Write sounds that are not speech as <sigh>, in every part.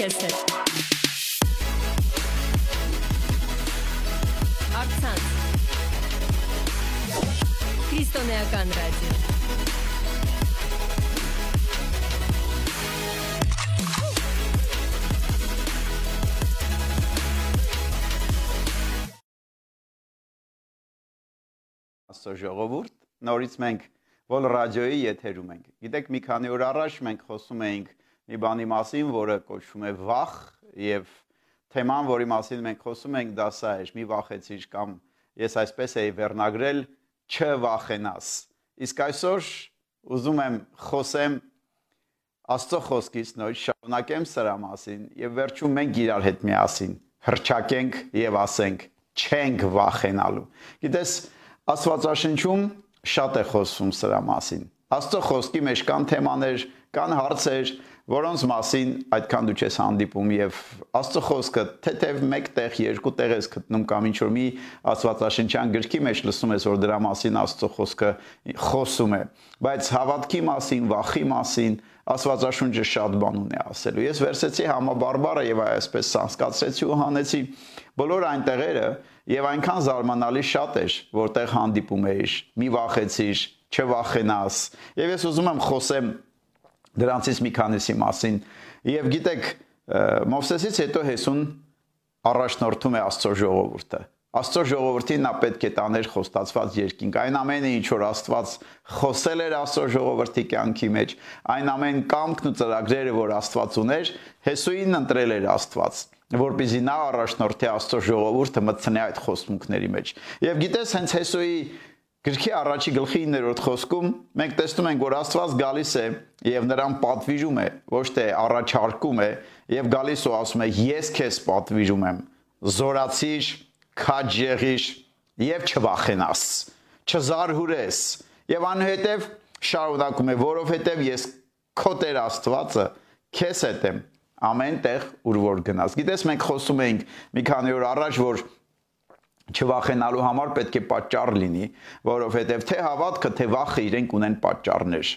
քեզ հետ։ Արցանց։ Քրիստոնեական ռադիո։ Աստծո ժողովուրդ, նորից մենք Vol ռադիոյի եթերում ենք։ Գիտեք, մի քանի օր առաջ մենք խոսում էինք մի բանի մասին, որը կոչվում է վախ եւ թեման, որի մասին մենք խոսում ենք, դա սա է՝ մի վախեցիր կամ ես այսպես էի վերնագրել չվախենաս։ Իսկ այսօր ուզում եմ խոսեմ Աստծո խոսքից նոր շարունակեմ սրա մասին եւ վերջում մենք իրար հետ միասին հրճակենք եւ ասենք չենք վախենալու։ Գիտես, Աստվածաշնչում շատ է խոսվում սրա մասին։ Աստծո խոսքի մեջ կան թեմաներ, կան հարցեր, որոնց մասին այդքան դու չես հանդիպում եւ Աստծո խոսքը թեթև մեկ տեղ, երկու տեղ ես գտնում կամ ինչ որ մի Աստվածաշնչյան գրքի մեջ լսում ես, որ դրա մասին Աստծո խոսքը խոսում է, բայց հավատքի մասին, վախի մասին Աստվածաշունչը շատ բան ունի ասելու։ Ես վերսեցի համաբարբարը եւ այսպես սանսկացրեցի ու հանեցի բոլոր այն տեղերը եւ այնքան զարմանալի շատ էր, որտեղ հանդիպում էիր։ Մի վախեցիր, չվախենաս։ Եվ ես ուզում եմ խոսեմ դրանցից մի քանիսի մասին։ Եվ գիտեք, Մովսեսից հետո Հեսուն առաջնորդում է Աստծո ժողովուրդը։ Աստծո ժողովրդին նա պետք է տաներ խոստացված երկինք։ Այն ամենը, ինչ որ Աստված խոսել էր Աստծո ժողովրդի կյանքի մեջ, այն ամեն կամքն ու ծրագրերը, որ Աստված ուներ, Հեսուին ընտրել էր Աստված որպեսզի նա առաջնորդի Աստծո ժողովուրդը մտցնի այդ խոստումքների մեջ։ Եվ գիտես, հենց Հեսուի Գրքի առաջի գլխի 9-րդ խոսքում մենք տեսնում ենք, որ Աստված գալիս է եւ նրան պատվիրում է, ոչ թե առաջարկում է, եւ գալիս ու ասում է. Ես քեզ պատվիրում եմ, զորացիր, քաջ եղիր եւ չվախենաս, չզարհուրես։ Եվ անհետև շարունակում է, որովհետեւ ես քո Տեր Աստվածը քեզ հետ եմ ամեն տեղ ուր որ գնաս։ Գիտես, մենք խոսում էինք մի քանի օր առաջ, որ չվախենալու համար պետք է պատճառ լինի, որովհետև թե հավատքը, թե վախը իրենք ունեն պատճառներ։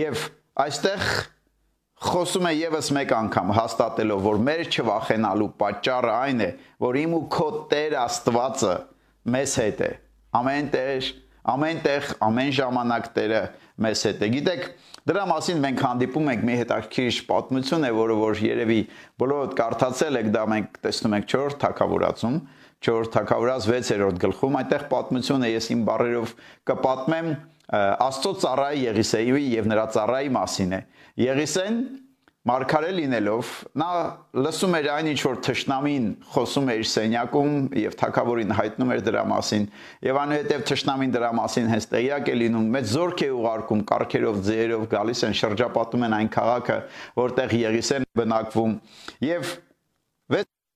Եվ այստեղ խոսում է եւս մեկ անգամ հաստատելով, որ մեր չվախենալու պատճառը այն է, որ իմ ու քո Տեր Աստվածը մեզ հետ է։ Ամեն տեղ, ամեն տեղ, ամեն ժամանակ Տերը մեզ հետ է։ Գիտեք, դրա մասին մենք հանդիպում ենք մի հետաքրքիր պատմություն է, որը որ երևի բոլորդ կարդացել եք, դա մենք տեսնում ենք 4 թակավորացում, 4 թակավորած 6-րդ գլխում այդտեղ պատմությունը ես իմ բարերով կպատմեմ Աստծո ծառայի Եղիսեի եւ նրա ծառայի մասին է։ Եղիսեն Մարգարե լինելով նա լսում էր այն ինչ որ թշնամին խոսում էր սենյակում եւ թակավորին հայտնում էր դրա մասին եւ անհետեւ թշնամին դրա մասին հենց տեղյակ է լինում մեծ զորք է ուղարկում կարկերով ձերով գալիս են շրջապատում են այն քաղաքը որտեղ Եղիսեն բնակվում եւ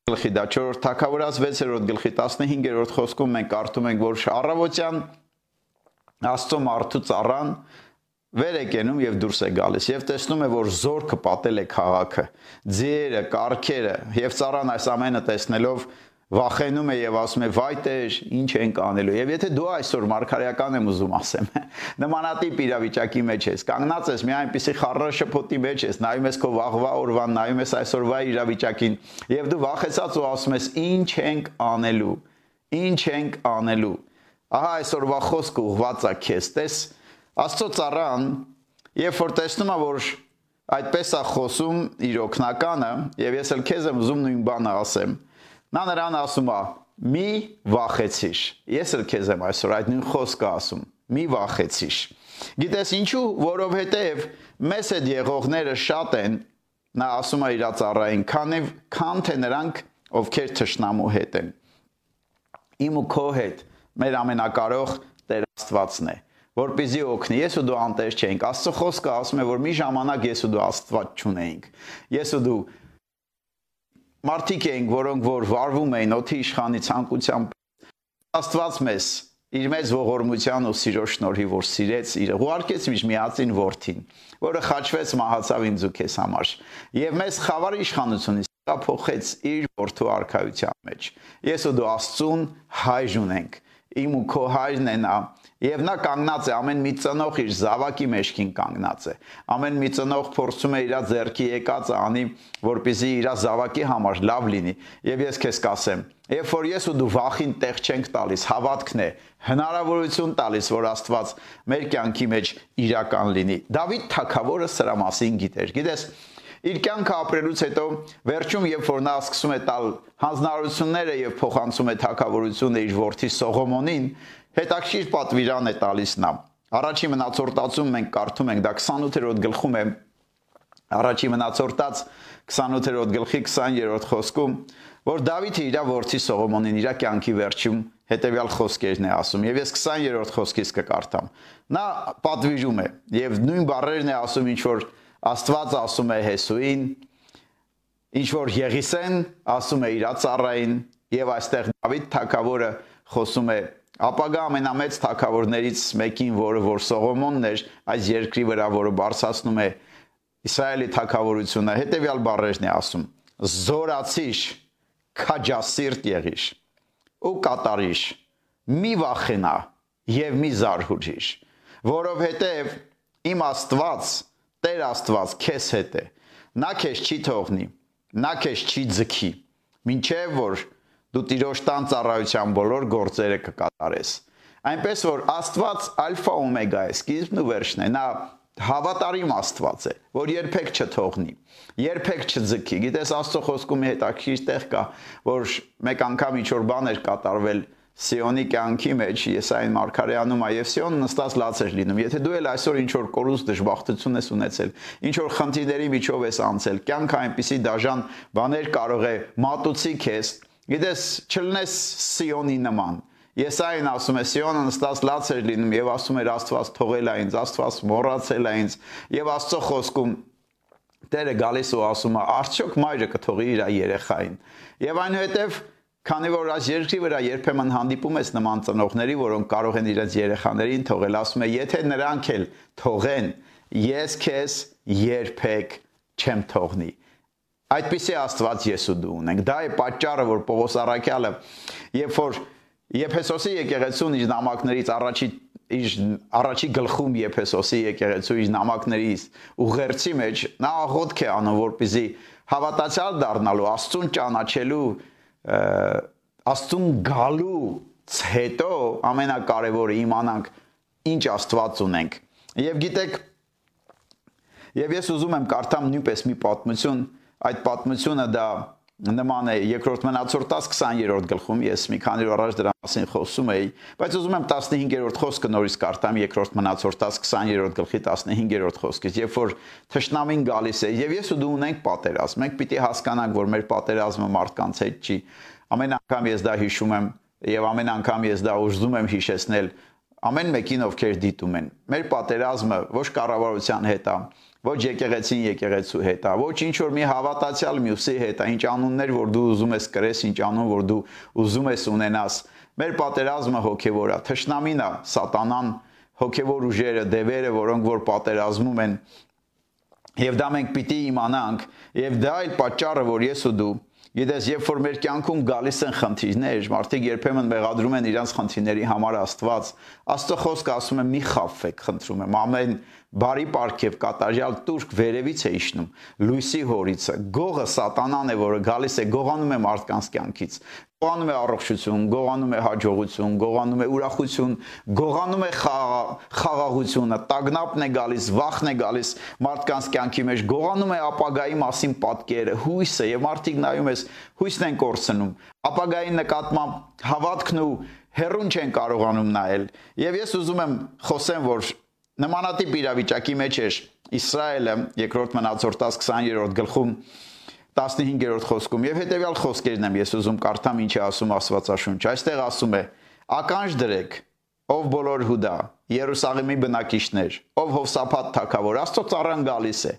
գլխի դա 4-րդ թակավորած 6-րդ գլխի 15-րդ խոսքում մենք կարդում ենք որ առավոտյան Աստծո մարդու ծառան վեր է կենում եւ դուրս է գալիս եւ տեսնում է որ զորքը պատել է քաղաքը ձիերը կարքերը եւ ծառան այս ամենը տեսնելով վախենում է եւ ասում է վայ Տեր, ինչ ենք անելու։ Եվ եթե դու այսօր մարգարեական եմ ուզում ասեմ, <laughs> նմանատիպ իրավիճակի մեջ ես, կանգնած ես մի այնպիսի խառաշփոթի մեջ ես, նայում ես քո վաղվա օրվան, նայում ես այսօրվա իրավիճակին, եւ դու վախեցած ու ասում ես ինչ ենք անելու։ Ինչ ենք անելու։ Ահա այսօրվա խոսքը ուղված է քեզ, տես Աստծո ծառան, երբ որ տեսնում է որ այդպես է խոսում իր օկնականը, եւ ես էլ քեզ եմ ուզում նույն բանը ասեմ, Նա նրան ասում է. «Մի վախեցիր»։ Ես էլ քեզ եմ այսօր այդ նույն խոսքը ասում։ Մի վախեցիր։ Գիտես ինչու, որովհետև մեզ այդ եղողները շատ են, նա ասում է իր ծառային, քան քան թե նրանք, ովքեր թշնամու հետ են։ Իմ ու քո հետ մեր ամենակարող Տեր Աստվածն է որպեսզի օգնի։ Ես ու դու անտեր չենք։ Աստծո խոսքը ասում է, որ մի ժամանակ ես ու դու Աստված չունեինք։ Ես ու դու մարդիկ էինք, որոնք որ վարվում էին օթի իշխանի ցանկությամբ Աստված մեզ իր մեծ ողորմության ու սիրո շնորհի որ սիրեց իր ուղարկեց միշ միածին որդին, որը խաչվեց մահացավ ինձ ու քեզ համար եւ մեզ խավար իշխանությունից փոխեց իր որդու արքայության մեջ։ Ես ու դու Աստծուն հայժ ունենք իմ ու քո հայրն է նա Եվ նա կանգնած է ամեն մի ծնող իր զավակի մեջքին կանգնած է։ Ամեն մի ծնող փորձում է իր ձեռքի եկածը անի, որպեսզի իր զավակի համար լավ լինի։ Եվ ես քեզ կասեմ, երբ որ ես ու դու վախին տեղ չենք տալիս, հավատքն է, հնարավորություն տալիս, որ Աստված մեր կյանքի մեջ իրական լինի։ Դավիթ թագավորը սրա մասին գիտեր։ Գիտես, իր կյանքը ապրելուց հետո վերջում երբ որ նա սկսում է տալ հանձնարարությունները եւ փոխանցում է թակավորությունը իր որդի Սողոմոնին, հետաքրիր պատվիրան է տալիս նա։ Առաջի մնացորդացում մենք կարդում ենք դա 28-րդ գլխում է առաջի մնացորդած 28-րդ գլխի 20-րդ խոսքում, որ Դավիթը իր որդի Սողոմոնին իր կյանքի վերջում հետեւյալ խոսքերն է ասում եւ ես 20-րդ խոսքից կկարդամ։ Նա պատվիրում է եւ նույն բառերն է ասում ինչ որ Աստված ասում է Հեսուին, ինչ որ Եղիսեն ասում է իր ծառային եւ այստեղ Դավիթ թագավորը խոսում է ապագա ամենամեծ թագավորներից մեկին, որը որ Սողոմոնն էր, այս երկրի վրա, որը բարձրացնում է Իսրայելի թագավորությունը, հետեւյալ բառերն է ասում. զորացիչ, քաջասիրտ եղիր ու կատարիչ, մի վախենա եւ մի զարհուրիր, որովհետեւ իմ Աստված Տեր Աստված քեզ հետ է։ Նա քեզ չի թողնի, նա քեզ չի ձգի, ինչեւ որ դու Տիրոջ տան ծառայության բոլոր գործերը կկատարես։ Այնպես որ Աստված ալֆա օմեգա է, սկիզբն ու վերջն է։ Նա հավատարիմ Աստված է, որ երբեք չթողնի, երբեք չձգի։ Գիտես Աստծո խոսքում հետաքրիր տեղ կա, որ մեկ անգամ ինչ որ բան էր կատարվել Սիոնի կյանքի մեջ Եսային Մարգարյանում այև Սիոն նստած լաց էր լինում։ Եթե դու էլ այսօր ինչ որ կորուս դժբախտություն ես ունեցել, ինչ որ խնդիրների միջով ես անցել, կյանքը այնպիսի դաժան բաներ կարող է մատուցի քեզ, գիտես, չլնես Սիոնի նման։ Եսային ասում է Սիոնը նստած լաց էր լինում եւ ասում էր Աստված թողել է ինձ, Աստված մոռացել է ինձ եւ Աստծո խոսքում Տերը գալիս ու ասում է արդյոք մայրը կթողի իր երեխային։ Եվ այնուհետև Քանի որ այս երկրի վրա երբեմն հանդիպում ես նման ծնողների, որոնք կարող են իրենց երեխաներին թողել, ասում է, եթե նրանք էլ թողեն, ես քեզ երբեք չեմ թողնի։ Այդպիսի Աստված ես ու դու ունենք։ Դա է պատճառը, որ Պողոս Արաքյալը, երբ որ Եփեսոսի եկեղեցուն իր նամակներից առաջի իր առաջի գլխում Եփեսոսի եկեղեցու իր նամակներից ուղերձի մեջ նա աղոթք է անում, որպեսզի հավատացյալ դառնալու, Աստծուն ճանաչելու Աստուն գալուց հետո ամենակարևորը իմանանք ինչ Աստված ունենք։ Եվ գիտեք, եւ ես ուզում եմ կարդամ նույնպես մի պատմություն, այդ պատմությունը դա նման է երկրորդ մնացորդած 20-րդ գլխում ես մի քանի օր առաջ դրա մասին խոսում էի, բայց ուզում եմ 15-րդ խոսքը նորից կարդամ երկրորդ մնացորդած 20-րդ գլխի 15-րդ խոսքից, երբ որ թշնամին գալիս է եւ ես ու դու ունենք պատերազմ, մենք պիտի հասկանանք, որ մեր պատերազմը մարդկանց հետ չի։ Ամեն անգամ ես դա հիշում եմ եւ ամեն անգամ ես դա ուզում եմ հիշեցնել ամեն մեկին ովքեր դիտում են։ Մեր պատերազմը ոչ կառավարության հետ է, ոչ եկեղեցին եկեղեցու հետ ոչ ինչ որ մի հավատացյալ մյուսի հետ ինչ անուններ որ դու ուզում ես կրես, ինչ անուն որ դու ուզում ես ունենաս։ Մեր պատերազմը հոգևոր է, թշնամին է, սատանան, հոգևոր ուժերը, դևերը, որոնք որ պատերազմում են։ Եվ դա մենք պիտի իմանանք, եւ դա այլ պատճառը, որ ես ու դու Գիտես, երբ որ մեր կյանքում գալիս են խնդիրներ, մարդիկ երբեմն մեղադրում են իրանց խնդիրների համար Աստված։ Աստծո խոսքը ասում է՝ մի խափվեք, խնդրում եմ, ամեն բարի պարգև կատարյալ турք վերևից է իշնում լույսի հորից գողը սատանան է որը գալիս է գողանում է մարդկանց կյանքից գողանում է առողջություն գողանում է հաջողություն գողանում է ուրախություն գողանում է խաղաղությունը տագնապն է գալիս վախն է գալիս մարդկանց կյանքի մեջ գողանում է ապագայի մասին պատկերը հույսը եւ մարդիկ նայում ես հույսն են կորցնում ապագայի նկատմամբ հավատքն ու հերուն չեն կարողանում նայել եւ ես ուզում եմ խոսեմ որ Նմանատիպ իրավիճակի մեջ էր Իսրայելը երկրորդ մնացորդած 20-րդ գլխում 15-րդ խոսքում եւ հետեւյալ խոսքերն եմ ես ուզում կարդամ ինչ է ասում Աստվածաշունչը։ Այստեղ ասում է. Ականջ դրեք, ով բոլոր Հուդա, Երուսաղեմի բնակիչներ, ով Հովսափատ թակավոր, Աստծո ծառան գալիս է։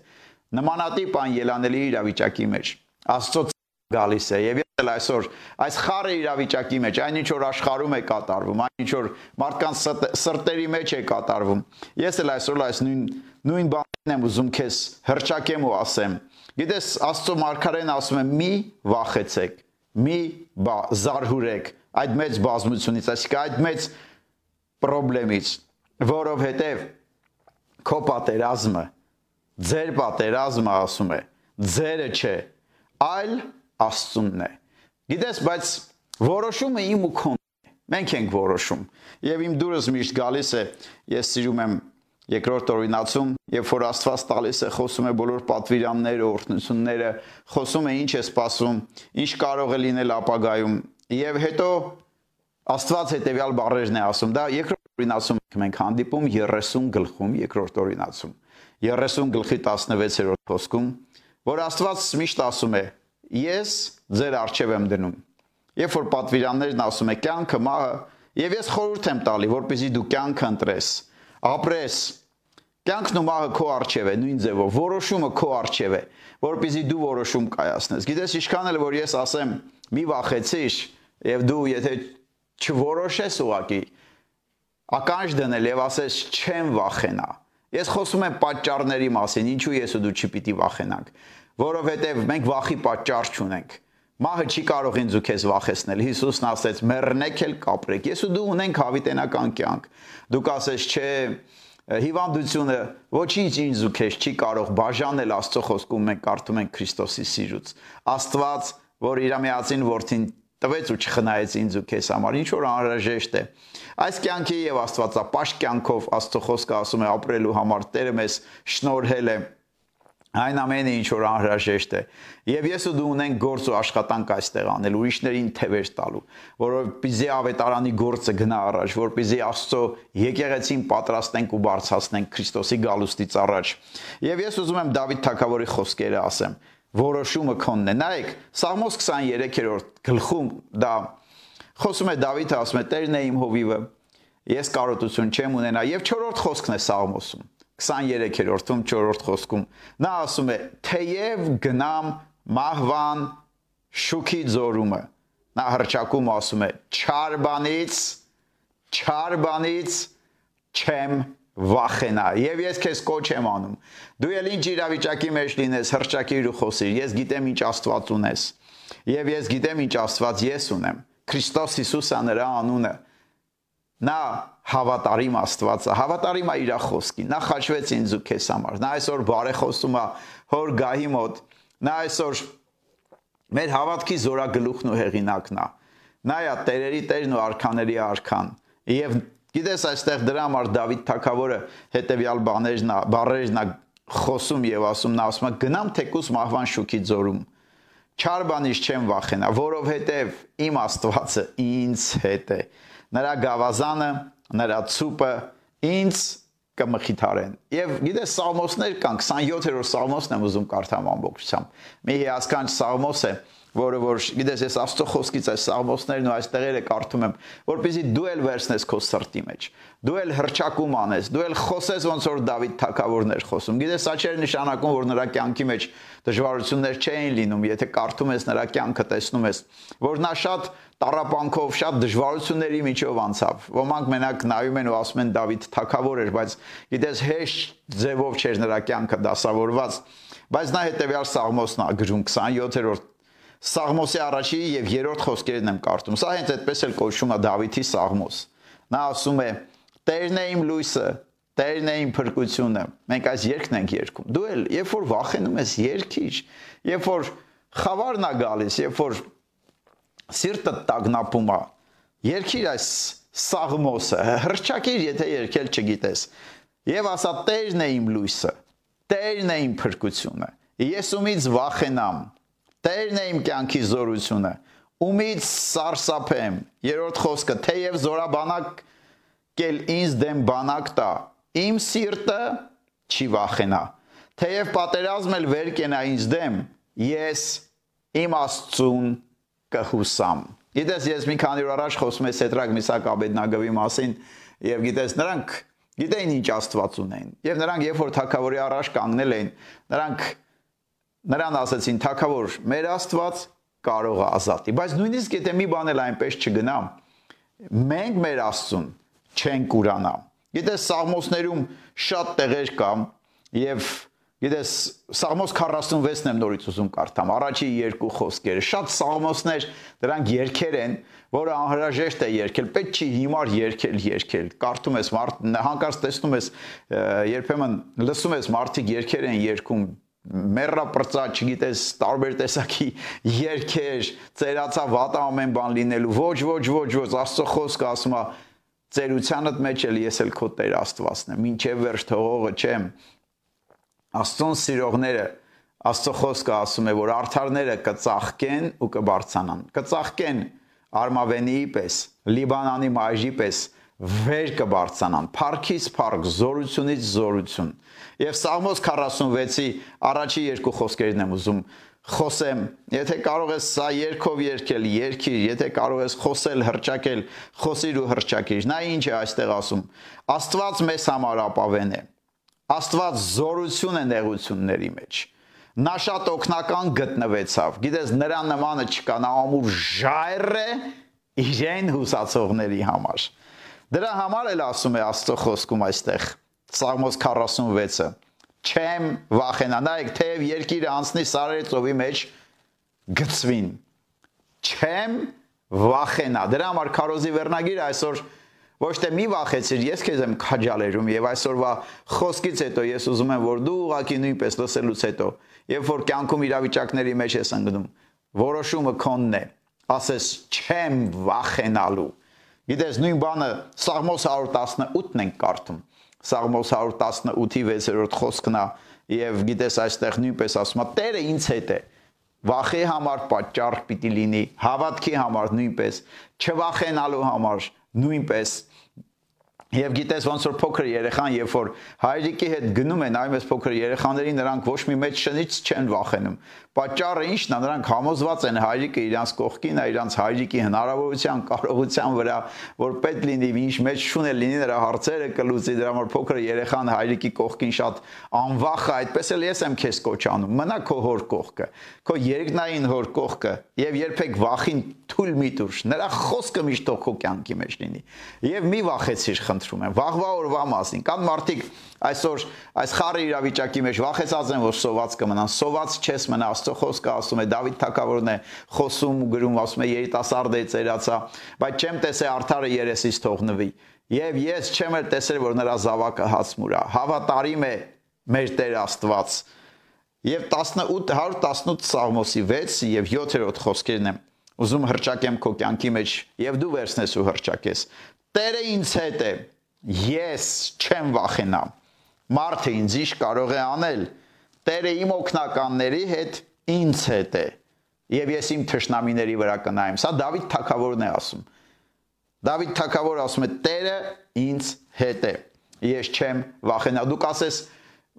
Նմանատիպ ան ելանելի իրավիճակի մեջ։ Աստծո գալիս է եւ էլ այսօր այս խառը իրավիճակի մեջ այն ինչ որ աշխարհում է կատարվում, այն ինչ որ մարդկանց սրտերի մեջ է կատարվում։ Ես էլ այսօր այս նույն նույն բանն եմ ուզում քեզ հրճակեմ ու ասեմ։ Գիտես, Աստծո մարգարեն ասում է՝ մի վախեցեք, մի բա զարհուրեք այդ մեծ բազմությունից, այսինքն այդ մեծ խնդրեմից, որովհետև քո պատերազմը, ձեր պատերազմը ասում է, ձերը չէ, այլ Աստծունն է։ Գիտես, բայց որոշումը իմ ու քոն է։ Մենք ենք որոշում։ Եվ իմ դուրս միշտ գալիս է, ես սիրում եմ երկրորդ օրինացում, երբ որ Աստված տալիս է խոսում է բոլոր պատվիրանները, օրհնությունները, խոսում է ինչ է սպասում, ինչ կարող է լինել ապագայում, եւ հետո Աստված հետեւյալ բառերն է ասում։ Դա երկրորդ օրինացում մենք հանդիպում 30 գլխում երկրորդ օրինացում։ 30 գլխի 16-րդ խոսքում, որ Աստված միշտ ասում է Ես ձեր արժև եմ դնում Երբ որ պատվիրաններն ասում է կյանքը, մահը, եւ ես խորհուրդ եմ տալի, որպեսզի դու կյանքը ընտրես, ապրես։ Կյանքն ու մահը քո արժև է, նույն ձևով, որոշումը քո արժև է, որպեսզի դու որոշում կայացնես։ Գիտես, ինչքան էլ որ ես ասեմ, մի վախեցիր, եւ դու եթե չորոշես ուղակի, ականջ դնել եւ ասես չեմ վախենա։ Ես խոսում եմ պատճառների մասին, ինչու ես ու դու չպիտի վախենանք, որովհետեւ մենք վախի պատճառ չունենք Մահը չի կարող ինձ ու քեզ վախեցնել։ Հիսուսն ասեց. «Մեռնեք էլ կապրեք»։ Ես ու դու ունենք հավիտենական կյանք։ Դու կասես, չէ, հիվանդությունը ոչինչ ինձ ու քեզ չի կարող բաժանել Աստծո խոսքում մենք կարդում ենք Քրիստոսի սիրուց։ Աստված, որ իր միածին որդին տվեց ու չխնայեց ինձ ու քեզ համար, ինչ որ անհրաժեշտ է։ Այս կյանքի եւ Աստվածապաշտ կյանքով Աստծո խոսքը ասում է ապրելու համար Տերը մեզ շնորհել է Այն ամենը ինչ որ անհրաժեշտ է։ Եվ ես ու դու ունենք գործ ու աշխատանք այստեղ անել, ուրիշներին թևեր տալու, որովհետեւ ավետարանի գործը գնա առաջ, որպեսզի Աստծո եկեղեցին պատրաստենք ու բարձրացնենք Քրիստոսի գալուստից առաջ։ Եվ ես ուզում եմ Դավիթ թագավորի խոսքերը ասեմ։ Որոշումը քոնն է։ Նայեք, Սաղմոս 23-րդ գլխում դա խոսում է Դավիթը ասում է. Տերն է իմ հովիվը, ես կարոտություն չեմ ունենա։ Եվ 4-րդ խոսքն է Սաղմոսում 23-րդում 4-րդ խոսքում նա ասում է թեև գնամ մահվան շուքի ձորումը նա հրճակում ասում է չար բանից չար բանից չեմ վախենա եւ ես քեզ կոչ եմ անում դու ել ինչ իրավիճակի մեջ լինես հրճակիր ու խոսիր ես գիտեմ ինչ աստված ունես եւ ես գիտեմ ինչ աստված ես ունեմ Քրիստոս Հիսուսը նրա անունը նա հավատարիմ Աստվածը, հավատարիմ է իր խոսքին։ Նա խաչվեց ինձ ու քեզ համար։ Նա այսօր բարեխոսում է հոր գահի մոտ։ Նա այսօր մեր հավատքի զորագլուխն ու հեղինակն է։ Նա է տերերի տերն ու արքաների արքան։ Եվ գիտես այստեղ դրա համար Դավիթ թագավորը հետեւյալ բաներն է, բառերն է խոսում եւ ասում նա ասում է գնամ թեկուս մահվան շուքի ձորում չար բանից չեմ վախենա որովհետեւ իմ Աստվածը ինձ հետ է նրա գավազանը, նրա ցուպը ինձ կմխիթարեն։ Եվ գիտես սաղմոսներ կան, 27-րդ սաղմոսն եմ ուզում կարդամ ամբողջությամբ։ Մի հիասքանչ սաղմոս է, որը որ գիտես ես Աստծո խոսքից այս սաղմոսներն ու այս տեղերը կարդում եմ, որպեսզի դու էլ վերցնես քո սրտի մեջ։ Դու էլ հրճակում անես, դու էլ խոսես ոնց որ Դավիթ թագավորներ խոսում։ Գիտես, սա չէր նշանակում, որ նրա կյանքի մեջ դժվարություններ չէին լինում, եթե կարդում ես նրա կյանքը, տեսնում ես, որ նա շատ տարապանքով, շատ դժվարությունների միջով անցավ։ Ոմանք մենակ նայում են ու ասում են Դավիթ թագավոր էր, բայց գիտես հեշտ ձևով չէր նրա կյանքը դասավորված։ Բայց նա հետեւյալ սաղմոսն է գրում 27-րդ Սաղմոսի առաջի եւ երրորդ խոսքերն եմ կարդում։ Սա հենց այդպես էլ կոչվում է Դավիթի Սաղմոս։ Նա ասում է. Տերն է իմ լույսը, Տերն է իմ փրկությունը։ Մենք այս երգն ենք երգում։ Դու էլ, երբ որ վախենում ես, երգիր, երբ որ խավարն է գալիս, երբ որ սիրտը տագնապում է, երգիր այս Սաղմոսը, հրճակիր, եթե երգել չգիտես։ Եվ ասա Տերն է իմ լույսը, Տերն է իմ փրկությունը։ Ես ումից վախենամ, Տերն է իմ կյանքի զորությունը։ Ումից սարսափեմ։ Երրորդ խոսքը, թեև զորաբանակ կել ինձ դեմ բանակ տա, իմ սիրտը չի վախենա։ Թեև պատերազմ էլ վեր կենա ինձ դեմ, ես իմ Աստծուն կհուսամ։ Գիտես, ես մի քանի օր առաջ խոսում եմ Սեդրակ Միսակ Աբեդնագովի մասին, եւ գիտես, նրանք գիտեին ինչ Աստված ունեն։ Եվ նրանք երբ որ թակավորի առաջ կանգնել էին, նրանք նրան ասացին թակավոր մեր Աստված կարող է ազատի բայց նույնիսկ եթե մի բան էլ այնպես չգնա մենք մեր Աստծուն չենք ուրանա գիտես սաղմոսներում շատ տեղեր կա եւ Գիտես, Սաղմոս 46-ն եմ նորից ուզում կարդամ։ Առաջի երկու խոսքերը։ Շատ սաղմոսներ, դրանք երկեր են, որը անհրաժեշտ է երկել, պետք չի հիմար երկել, երկել։ Կարդում ես մարդ հանկարծ տեսնում ես երբեմն լսում ես մարդիկ երկեր են երկում մեռա պրծա, չգիտես, տարբեր տեսակի երկեր, ծերացա վատա ամեն բան լինելու։ Ոչ, ոչ, ոչ, ոչ, Աստծո խոսքը ասում է ծերությանդ մեջ էլ ես էլ քո Տեր Աստվածն եմ, ինչև վերջ թողողը չեմ։ Աստծոն սիրողները Աստծո խոսքը ասում է, որ արթարները կծաղկեն ու կբարձանան։ Կծաղկեն արմավենիի պես, Լիբանանի մայժի պես, վեր կբարձանան, փառքից փառք, զորությունից զորություն։ Եվ Սաղմոս 46-ի առաջի երկու խոսքերն եմ ուզում խոսեմ, եթե կարող ես սա երկով երկել, երկիր, եթե կարող ես խոսել, հրճակել, խոսիր ու հրճակիր։ Նա ինչ է այստեղ ասում։ Աստված մեզ համար ապավեն է։ Աստված զորություն է նեղությունների մեջ։ Նա շատ օգնական գտնվեցավ։ Գիտես, նրա նմանը չկա, նա ամուր ժայռ է իրեն հուսացողների համար։ Դրա համար էլ ասում է Աստծո խոսքում այստեղ Սաղմոս 46-ը չեմ վախենա։ Նայեք, թեև երկիրը անցնի սարերի ծովի մեջ գծվին։ Չեմ վախենա։ Դրա համար քարոզի վերնագիրը այսօր ոչ թե մի վախեցիր, ես քեզ եմ քաջալերում եւ այսօրվա խոսքից հետո ես ուզում եմ որ դու ուղակի նույնպես լսելուց հետո, երբ որ կյանքում իրավիճակների մեջ ես ընկնում, որոշումը քոնն է։ Ասես չեմ վախենալու։ Գիտես, նույն բանը Սաղմոս 118-ն ենք կարդում։ Սաղմոս 118-ի 6-րդ խոսքն է եւ գիտես այստեղ նույնպես ասում է Տերը ինձ հետ է վախի համար պատճառ պիտի լինի հավատքի համար նույնպես չվախենալու համար նույնպես Եվ գիտես ոնց որ փոքր երեխան, երբ որ հայրիկի հետ գնում են այմես փոքր երեխաների, նրանք ոչ մի մեծ շնից չեն վախենում։ Պատճառը ի՞նչն է, նրանք համոզված են հայրիկը իրանց կողքին է, իրանց հայրիկի հնարավորության, կարողության վրա, որ պետք լինի, ինչ մեծ շուն է լինի նրա հարցերը կլուծի, դրա համար փոքր երեխան հայրիկի կողքին շատ անվախ է, այդպես էլ ես եմ քեզ կոչանում։ Մնա քո հոր կողքը, քո երկնային հոր կողքը, եւ երբեք վախին թույլ մի տուր։ Նրա խոսքը միշտ քո կյանքի մեջ լինի։ Եվ մի վախեցիր, խնդրում եմ, վաղվա օրվա մասին։ Կան մարդիկ այսօր այս խառը իրավիճակի մեջ վախեցած են, որ սոված կմնան։ Սոված չես մնա, Աստծո խոսքը ասում է, Դավիթ թագավորն է խոսում ու գրում, ասում է երիտասարդ է ծերացա, բայց չեմ տեսե արդարը երեսից թողնվի։ Եվ ես չեմ էլ տեսել, որ նրա զավակը հացմուրա։ Հավատարիմ է մեր Տեր Աստված։ Եվ 18 118 Սաղմոսի 6 եւ 7-րդ խոսքերն եմ ուզում հրճակեմ քո կյանքի մեջ եւ դու վերցնես ու հրճակես Տերը ինձ հետ է։ Ես չեմ վախենա։ Մարդը ինձ ինչ կարող է անել։ Տերը իմ օկնականների հետ ինձ հետ է։ Եվ ես իմ թշնամիների վրա կնայեմ։ Սա Դավիթ թագավորն է ասում։ Դավիթ թագավորը ասում է. Տերը ինձ հետ է։ Ես չեմ վախենա։ Դու կասես,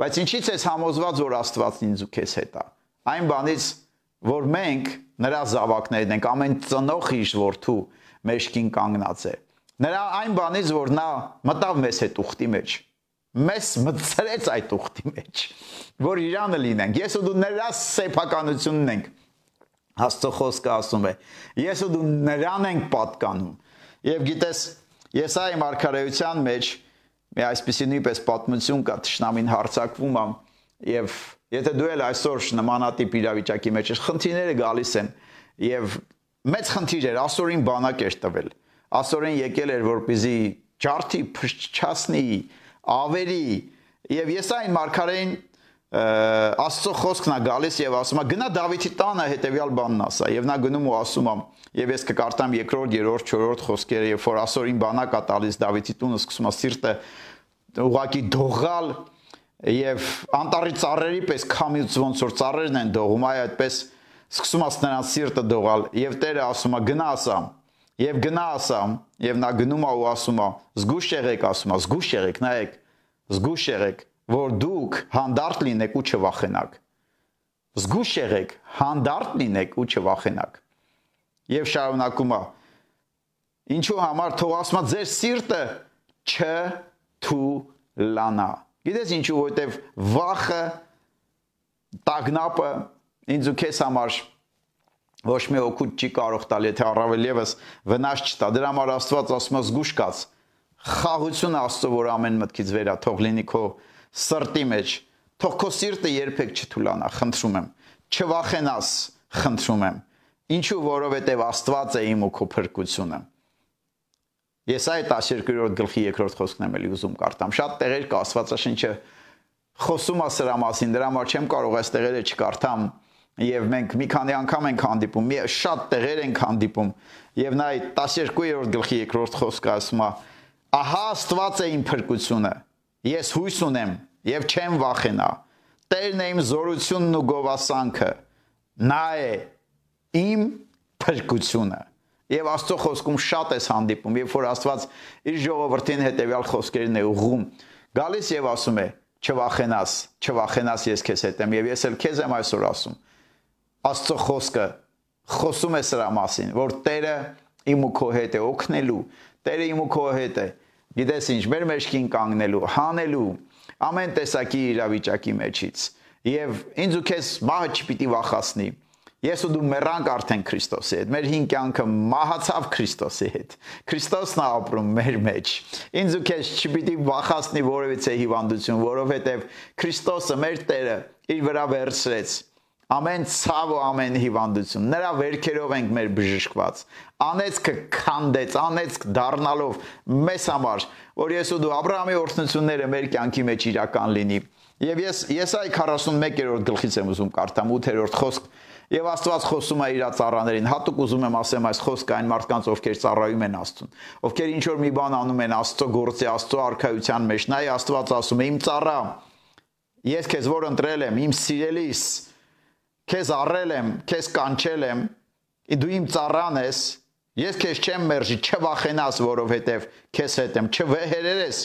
բայց ինչի՞ց ես համոզված, որ Աստված ինձ ու քեզ հետ է։ Այն բանից, որ մենք նրա զավակներն ենք, ամեն ծնող իշ որդու մեջքին կանգնած է։ Նրա այն բանից, որ նա մտավ մեզ հետ ուխտի մեջ, մեզ մտցրեց այդ ուխտի մեջ, որ Իրանը լինենք։ Ես ու դու նրա սեփականությունն ենք։ Աստծո խոսքը ասում է. Ես ու դու նրան ենք պատկանում։ Եվ գիտես, Եսայի մարգարեության մեջ մի այսպեսի նույնպես պատմություն կա, ճշնամին հարցակվում ամ եւ եթե դու էլ այսօր նմանատիպ իրավիճակի մեջ ես, խնդիրները գալիս են եւ մեծ խնդիր էր, ասորին բանակ էր տվել ասորեն եկել էր որպիզի ջարդի փչչացնի ավերի եւ ես այն մարգարեին Աստծո խոսքն է գալիս եւ ասում է գնա Դավիթի տանը հետեւյալ բանն ասա եւ նա գնում ու ասում է եւ ես կկարտամ երկրորդ, երրորդ, չորրորդ խոսքերը եւ որ ասորին բանակ է տալիս Դավիթի տունը սկսում է սիրտը ուղակի դողալ եւ անտարի ծառերի պես քամից ոնց որ ծառերն են դողում այ այդպես սկսում է նրանց սիրտը դողալ եւ Տերը ասում է գնա ասա Եվ գնա ասամ, եւ նա գնում է ու ասում է. զգուշ եղեք, ասում է, զգուշ եղեք, նայեք, զգուշ եղեք, որ դուք հանդարտ լինեք ու չվախենաք։ Զգուշ եղեք, հանդարտ լինեք ու չվախենաք։ Եվ շարունակում է. Ինչու համար թող ասում է ձեր սիրտը չթուլանա։ Գիտես ինչու, որովհետև վախը տագնապը ինձ ու քեզ համար ոչ մի օգուտ չի կարող տալ, եթե առավել եւս վնաս չտա։ Դրա համար Աստված ասում է զգուշ կաց։ Խաղություն Աստծո, որ ամեն մտքից վերա թող լինի քո սրտի մեջ, Թող քո սիրտը երբեք չթուլանա, խնդրում եմ։ Չվախենաս, խնդրում եմ։ Ինչու որովհետև Աստված է իմ ու քո փրկությունը։ Ես այդ 12-րդ գլխի 2-րդ խոսքն եմ էլի ուզում կարդամ։ Շատ տեղեր կա Աստվածաշնչը խոսում է սրա մասին, դրա համար չեմ կարող այս տեղերը չկարդամ եւ մենք մի քանի անգամ ենք հանդիպում, մի շատ տեղեր ենք հանդիպում եւ նա այդ 12-րդ գլխի 2-րդ խոսքը ասում է. Ահա Աստված է իմ փրկությունը։ Ես հույս ունեմ եւ չեմ վախենա։ Տերն է իմ զորությունն ու գովասանքը։ Նա է իմ փրկությունը։ Եվ Աստծո խոսքում շատ է հանդիպում, երբ որ Աստված իր ժողովրդին հետեւյալ խոսքերն է ուղղում, գալիս եւ ասում է. չվախենաս, չվախենաս ես քեզ հետ եմ եւ ես էլ քեզ եմ այսօր ասում։ Աստծո խոսքը խոսում է սրա մասին, որ Տերը իմ ու քո հետ է օգնելու, Տերը իմ ու քո հետ է։ Գիտես ինչ, մեր մեջքին կանգնելու, հանելու, ամեն տեսակի իրավիճակի մեջից։ Եվ ինձ ու քեզ մահը չպիտի վախացնի։ Ես ու դու մեռանք արդեն Քրիստոսի հետ։ Մեր հին կյանքը մահացավ Քրիստոսի հետ։ Քրիստոսն է ապրում մեր մեջ։ Ինձ ու քեզ չպիտի վախացնի որևիցե հիվանդություն, որովհետև Քրիստոսը մեր Տերը իր վրա վերցրեց ամեն ցավ ու ամեն հիվանդություն նրա վերքերով ենք մեր բժշկված անեցքը քանդեց անեցք դառնալով մեզ համար որ ես ու դու Աբ รา համի օրհնությունները մեր կյանքի մեջ իրական լինի եւ ես Եսայ 41-րդ գլխից եմ ուզում կարդամ 8-րդ խոսք Եվ Աստված խոսում է իր ծառաներին։ Հատուկ ուզում եմ ասեմ այս խոսքը այն մարդկանց, ովքեր ծառայում են Աստծուն, ովքեր ինչ որ մի բան անում են Աստծո գործի, Աստծո արքայության մեջ։ Նայ Աստված ասում է. «Իմ ծառա, ես քեզ որ ընտրել եմ, իմ սիրելիս, քեզ առել եմ, քեզ կանչել եմ, դու իմ ծառան ես, ես քեզ չեմ մերժի, չվախենաս, որովհետև քեզ հետ եմ, չվեհերերես,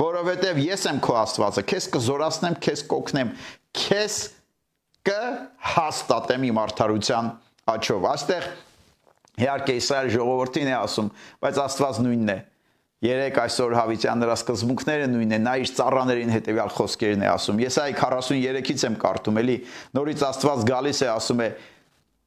որովհետև ես եմ քո Աստվածը, քեզ կզորացնեմ, քեզ կօգնեմ, քեզ կհաստատեմ իմ արդարության աչով։ Այստեղ իհարկե Իսրայել ժողովրդին է ասում, բայց Աստված նույնն է։ Երեք այսօր Հավիտյան նրա սկզբունքները նույնն է, նա իր ծառաներին հետեւյալ խոսքերն է ասում։ Ես այ 43-ից եմ կարդում, էլի նորից Աստված գալիս է ասում է.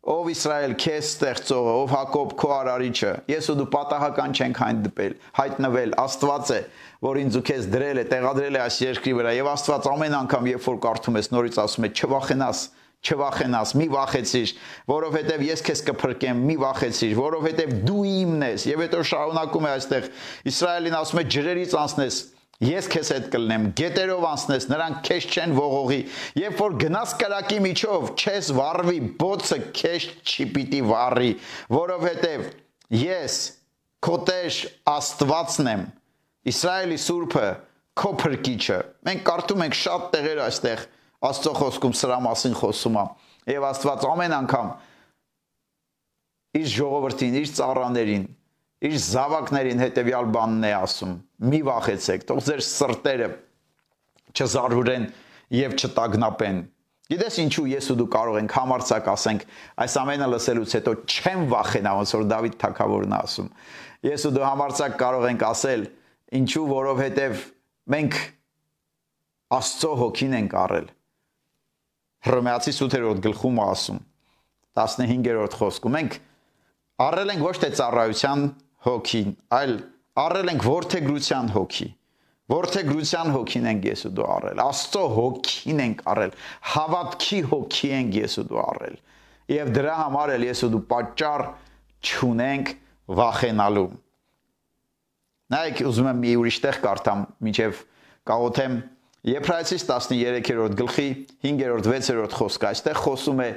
Ով Իսրայել քեզ ստեղծողը, ով Հակոբ քո արարիչը, ես ու դու պատահական չենք հայտնվել, հայտնվել, Աստված է, որ ինձ ու քեզ դրել է, տեղադրել է այս երկրի վրա, եւ Աստված ամեն անգամ, երբ որ կարդում ես, նորից ասում է՝ չվախենաս, չվախենաս, մի վախեցիր, որովհետև ես քեզ կփրկեմ, մի վախեցիր, որովհետև դու իմն ես։ Եվ հետո շարունակում է այստեղ Իսրայելին ասում է ջրերից անցնես, ես քեզ հետ կլնեմ, գետերով անցնես, նրանք քեզ չեն ողողի։ Երբ որ գնաս կրակի միջով, չես վառվի, բոցը քեզ չի պիտի վառի, որովհետև ես քո Տեր Աստվածն եմ, Իսրայելի Սուրբը, քո փրկիչը։ Մենք կարդում ենք շատ տեղեր այստեղ Աստծո խոսքում սրա մասին խոսում է։ Եվ Աստված ամեն անգամ իր ժողովրդին, իր ծառաներին, իր զավակներին հետեւյալ բանն է ասում. մի վախեցեք, թող ձեր սրտերը չզարհուրեն եւ չտագնապեն։ Գիտես ինչու ես ու դու կարող ենք համարցակ ասենք այս ամենը լսելուց հետո չեմ վախենա, ոնց որ Դավիթ թագավորն ասում։ Ես ու դու համարցակ կարող ենք ասել ինչու, որովհետեւ մենք Աստծո հոգին ենք առել Հռոմեացի 8-րդ գլխում ասում 15-րդ խոսքում մենք առել ենք ոչ թե ծառայության հոգին, այլ առել ենք ворթեգրության հոգի։ Ворթեգրության հոգին ենք ես ու դու առել, Աստծո հոգին ենք առել, հավատքի հոգի ենք ես ու դու առել։ Եվ դրա համար էլ ես ու դու պատճառ չունենք վախենալու։ Նայեք, ուզում եմ մի ուրիշ տեղ կարդամ, միջև կաղոթեմ Եփրայեցիս 13-րդ գլխի 5-րդ 6-րդ խոսքը այստեղ խոսում է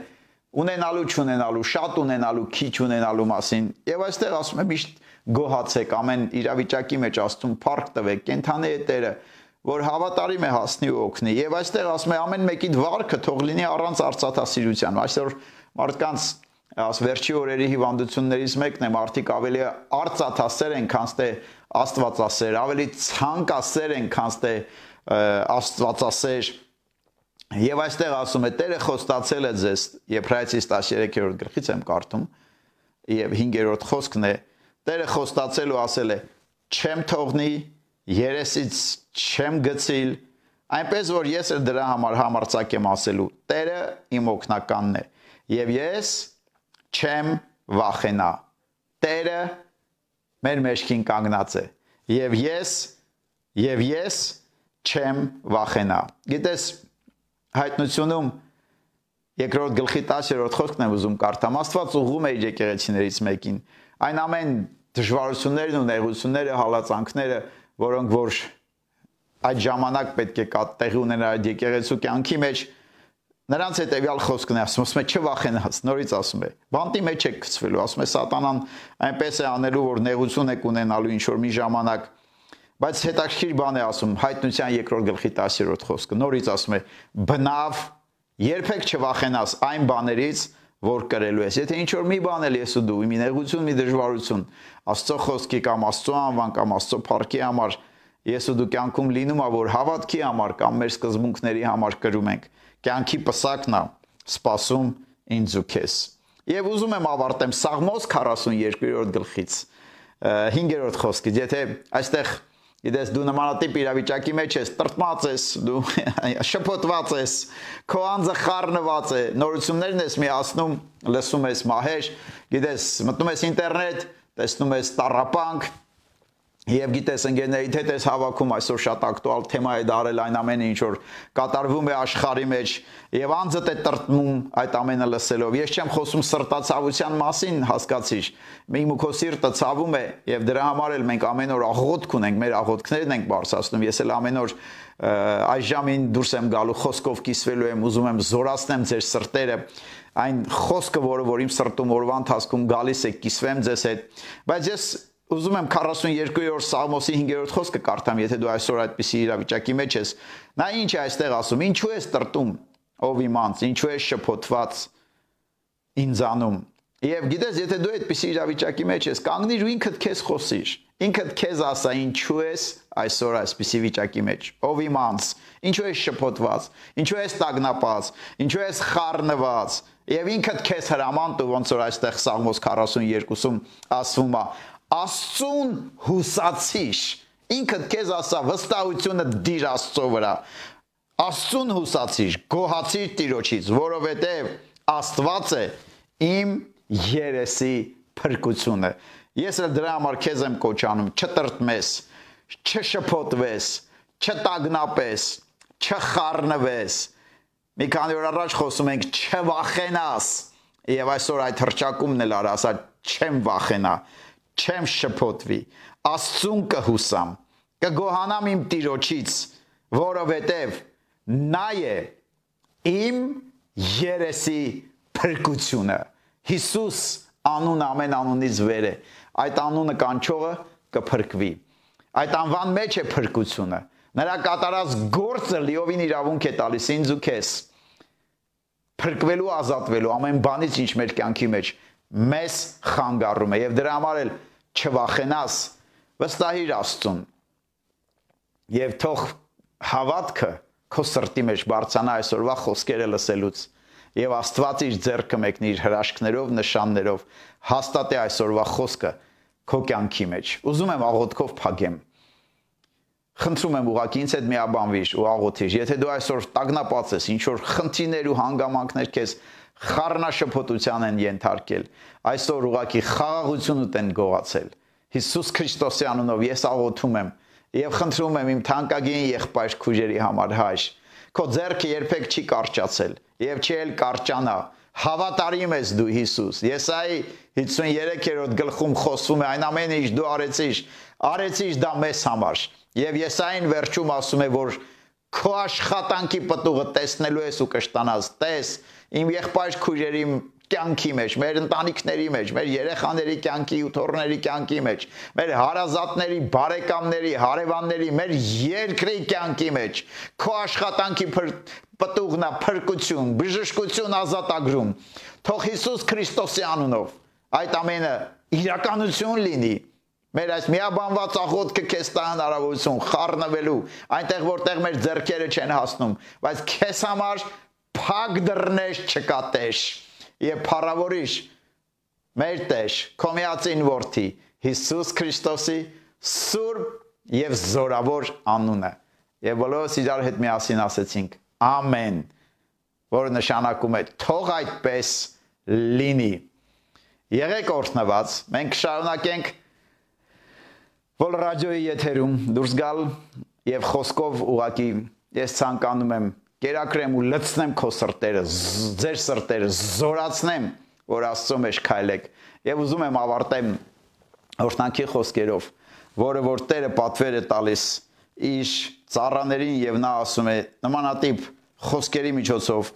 ունենալու չունենալու, շատ ունենալու, քիչ ունենալու մասին։ Եվ այստեղ ասում է միշտ գոհացեք ամեն իրավիճակի մեջ աստուն փառք տվեք, կենթանի հետերը, որ հավատարիմ է հասնի ու օգնի։ Եվ այստեղ ասում է ամեն մեկի վարքը թող լինի առանց արծաթասիրության։ Այսօր մարդկանց աս վերջի օրերի հիվանդություններից մեկն է մարդիկ ավելի արծաթասեր են, քան թե աստվածասեր, ավելի ցանկասեր են, քան թե աստվածասեր եւ այստեղ ասում է Տերը խոստացել է ձեզ Եբրայեցիս 13-րդ գլխից եմ կարդում եւ 5-րդ խոսքն է Տերը խոստացել ու ասել է չեմ թողնի երեսից չեմ գցիլ այնպես որ ես էլ դրա համար համարցակ եմ ասելու Տերը իմ օգնականն է եւ ես չեմ վախենա Տերը մեր մեջքին կանգնած է եւ ես եւ ես չեմ վախենա։ Գիտես, հայտնությունում երկրորդ գլխի 10-րդ խոսքն եմ ուզում կարդամ Աստված ուղղում է իր եկեղեցիներից մեկին այն ամեն դժվարություններն ու նեղությունները հալածանքները որոնք որ այդ ժամանակ պետք է տեղի ունենա այդ եկեղեցու կյանքի մեջ Նրանց հետեւյալ խոսքն է ասում, ասում է չվախենաս, նորից ասում է։ Բանտի մեջ եք գցվելու, ասում է սատանան այնպես է անելու, որ նեղություն եք ունենալու ինչ որ մի ժամանակ։ Բայց հետաքրքիր բան է ասում հայտնության երկրորդ գլխի 10-րդ խոսքը։ Նորից ասում է. բնավ երբեք չվախենաս այն բաներից, որ կրելու ես։ Եթե ինչ որ մի բան էլ ես ու դու, մի նեղություն, մի դժվարություն, Աստծո խոսքի կամ Աստծո անվան կամ Աստծո փառքի համար ես ու դու կյանքում լինում ա, որ հավատքի համար կամ մեր սկզբունքների համար կրում ենք, կյանքի պսակն ա, սпасում ինձ ու քեզ։ Եվ ուզում եմ ավարտեմ Սաղմոս 42-րդ գլխից 5-րդ խոսքից, եթե այստեղ Գիտես դու նմանատիպ իրավիճակի մեջ ես, տրտմած ես, դու <laughs> շփոթված ես, քո անձը խառնված է, նորություններն ես միացնում, լսում ես մահեր, գիտես, մտնում ես ինտերնետ, տեսնում ես տարապանք, Եվ գիտես ընկերների հետ ես հավաքում այսօր շատ ակտուալ թեմա է դարել այն ամենը ինչ որ կատարվում է աշխարհի մեջ եւ անձդ է տրտմում այդ ամենը լսելով։ Ես չեմ խոսում սրտացավության մասին, հասկացիր։ Իմ ու քո սիրտը ցավում է եւ դրա համար էլ մենք ամեն օր աղոթք ունենք, մեր աղոթքներն ենք բարձրացնում։ Ես էլ ամեն օր այս ժամին դուրս եմ գալու խոսքով կիսվելու եմ, ուզում եմ զորացնեմ ձեր սրտերը այն խոսքը, որը որ իմ սրտում օրվա ընթացքում գալիս է, կիսվեմ ձեզ հետ։ Բայց ես ուզում եմ 42-րդ Սաղմոսի 5-րդ խոսքը կարդամ, եթե դու այսօր այդպիսի իրավիճակի մեջ ես։ Նա ինչ է այստեղ ասում. Ինչու ես տրտում, ով իմանց, ինչու ես շփոթված ինձանում։ Եվ գիտես, եթե դու այդպիսի իրավիճակի մեջ ես, կանգնիր ու ինքդ քեզ խոսիր։ Ինքդ քեզ ասա, ինչու ես այսօր այսպիսի վիճակի մեջ։ Ով իմանց, ինչու ես շփոթված, ինչու ես տագնապած, ինչու ես խառնված, Եվ ինքդ քեզ հրաման տու ոնց որ այստեղ Սաղմոս 42-ում ասվում է Աստծուն հուսացիր։ Ինքդ քեզ ասա վստահությունը դիր Աստծո վրա։ Աստծուն հուսացիր, գոհացիր Տիրոջից, որովհետև Աստված է իմ երեսի փրկությունը։ Ես էլ դրա համար քեզ եմ կոչանում, չտրտմես, չշփոթվես, չտագնապես, չխառնվես։ Մի քանի օր առաջ խոսում ենք չվախենաս։ Եվ այսօր այդ հրճակումն էլ արա, ասա չեմ վախենա չեմ շփոթվի, Աստծուն կհուսամ, կգոհանամ իմ Տիրոջից, որովհետև նա է իմ երեսի փրկությունը։ Հիսուս անուն ամեն անունից վեր է։ Այդ անունը կանչողը կփրկվի։ Այդ անվան մեջ է փրկությունը։ Նրա կատարած գործը լիովին իրավունք է տալիս ինձ ու քեզ փրկվելու ազատվելու ամեն բանից ինչ մեր կյանքի մեջ մեզ խանգարում է եւ դրա համար էլ չվախենաս վստահիր Աստծուն եւ թող հավատքը քո սրտի մեջ բարձանա այսօրվա խոսքերը լսելուց եւ Աստված իր ձեռքը մեկնի իր հրաշքներով նշաններով հաստատե այսօրվա խոսքը քո կյանքի մեջ ուզում եմ աղոթքով փագեմ խնդրում եմ ուղակի ինձ հետ միաբանվիր ու աղոթիր եթե դու այսօր տագնապած ես ինչ որ խնդիրներ ու հանգամանքներ քեզ խառնաշփոթության են ենթարկել։ Այսօր ուղակի խաղաղությունդ են գողացել։ Հիսուս Քրիստոսի անունով ես աղոթում եմ եւ խնդրում եմ իմ թանկագին եղբայր քույրերի համար հայր։ Քո ձեռքը երբեք չի կարճացել եւ չի էլ կարճանա։ Հավատարիմ ես դու Հիսուս։ Եսայի 53-րդ գլխում խոսվում է այն ամենը, ինչ դու արեցիր, արեցիր դա մեզ համար։ Եվ Եսային վերջում ասում է, որ քո աշխատանքի պտուղը տեսնելու ես ու կշտանաս։ Տես, իմ եղբայր քույրերի կյանքի մեջ, մեր ընտանիքների մեջ, մեր երեխաների կյանքի ու թորների կյանքի մեջ, մեր հարազատների, բարեկամների, հարևանների, մեր երկրի կյանքի մեջ, քո աշխատանքի պտուղնա փրկություն, բժշկություն ազատագրում։ Թող Հիսուս Քրիստոսի անունով այդ ամենը իրականություն լինի Մեր այս միաբանված աղոթքը քեզ տա հնարավորություն խառնվելու, այնտեղ որտեղ մեր ձեռքերը չեն հասնում, բայց քեզ համար փակ դռներ չկատեշ եւ փառավորիշ մեր Տեր Քոմիածին որդի Հիսուս Քրիստոսի սուրբ եւ զորավոր անունը եւ բոլորս իրար հետ միասին ասեցինք. Ամեն որը նշանակում է թող այդպես լինի եղեք օրհնված մենք շարունակենք որ ռադիոյի եթերում դուրս գալ եւ խոսքով ուղակի ես ցանկանում եմ կերակրեմ ու լցնեմ քո սրտերը, ձեր սրտերը զորացնեմ, որ Աստծո մեջ քայլեք։ Եվ ուզում եմ ավարտեմ օրհնանքի խոսքերով, որը որ Տերը պատվեր է տալիս իր ծառաներին եւ նա ասում է նմանատիպ խոսքերի միջոցով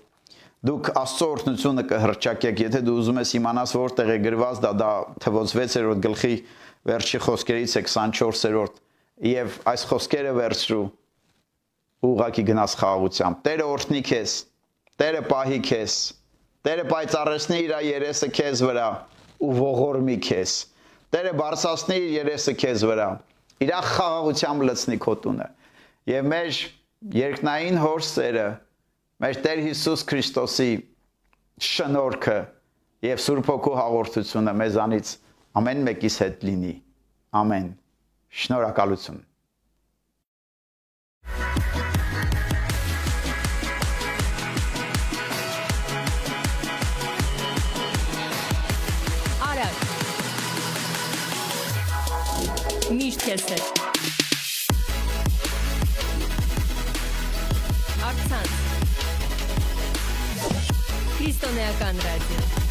դուք Աստծո օրհնությունը կհրճակեք, եթե դու ուզում ես իմանաս որտեղ է գրված դա, դա թվոց 6-րդ գլխի վերջի խոսքերից է 24-րդ եւ այս խոսքերը վերցրու ուղակի գնաս խաղաղությամբ։ Տերը օրհնի քեզ, Տերը պահի քեզ, Տերը պայծառեցնի իր երեսը քեզ վրա ու ողորմի քեզ։ Տերը բարձրացնի իր երեսը քեզ վրա։ Իր խաղաղությամբ լցնի քո տունը։ Եվ մեր երկնային հորսերը, մեր Տեր Հիսուս Քրիստոսի շնորհքը եւ Սուրբ Հոգու հաղորդությունը մեզանից ամեն մեկիս հետ լինի։ Ամեն։ Շնորհակալություն։ Միշտ քեզ հետ։ Արցանց։ Քրիստոնեական ռադիո։